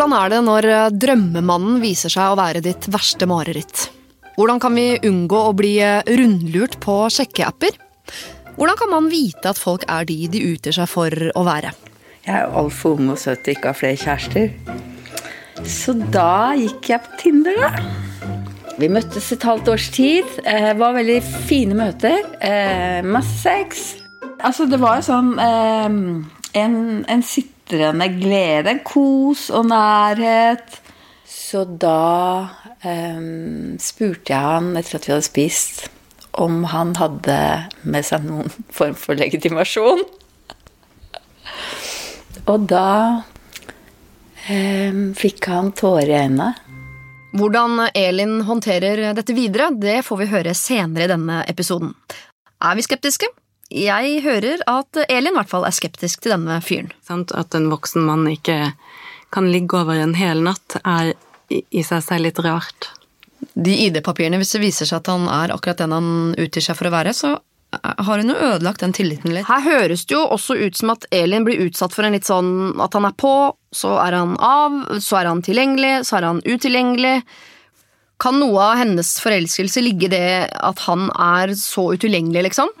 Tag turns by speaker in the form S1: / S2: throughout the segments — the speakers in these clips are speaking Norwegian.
S1: Hvordan er det når eh, drømmemannen viser seg å være ditt verste mareritt? Hvordan kan vi unngå å bli eh, rundlurt på sjekkeapper? Hvordan kan man vite at folk er de de utgir seg for å være?
S2: Jeg er altfor ung og søt til ikke har flere kjærester. Så da gikk jeg på Tinder, da. Vi møttes et halvt års tid. Eh, var veldig fine møter. Eh, masse sex. Altså, det var jo sånn en, en sitrende glede, en kos og nærhet. Så da eh, spurte jeg han, etter at vi hadde spist, om han hadde med seg noen form for legitimasjon. Og da eh, fikk han tårer i øynene.
S1: Hvordan Elin håndterer dette videre, det får vi høre senere i denne episoden. Er vi skeptiske? Jeg hører at Elin i hvert fall er skeptisk til denne fyren.
S3: Sant? At en voksen mann ikke kan ligge over en hel natt, er i i seg selv litt rart.
S1: De ID-papirene, hvis det viser seg at han er akkurat den han utgir seg for å være, så har hun jo ødelagt den tilliten litt. Her høres det jo også ut som at Elin blir utsatt for en litt sånn at han er på, så er han av, så er han tilgjengelig, så er han utilgjengelig. Kan noe av hennes forelskelse ligge i det at han er så utilgjengelig, liksom?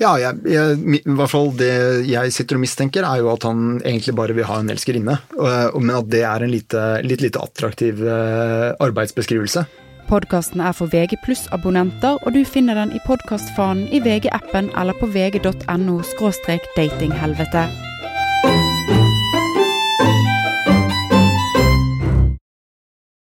S4: Ja, jeg, jeg, i hvert fall det jeg sitter og mistenker, er jo at han egentlig bare vil ha en elskerinne. Men at det er en lite, litt lite attraktiv eh, arbeidsbeskrivelse.
S5: Podkasten er for VG abonnenter, og du finner den i podkastfanen i VG-appen eller på vg.no datinghelvete.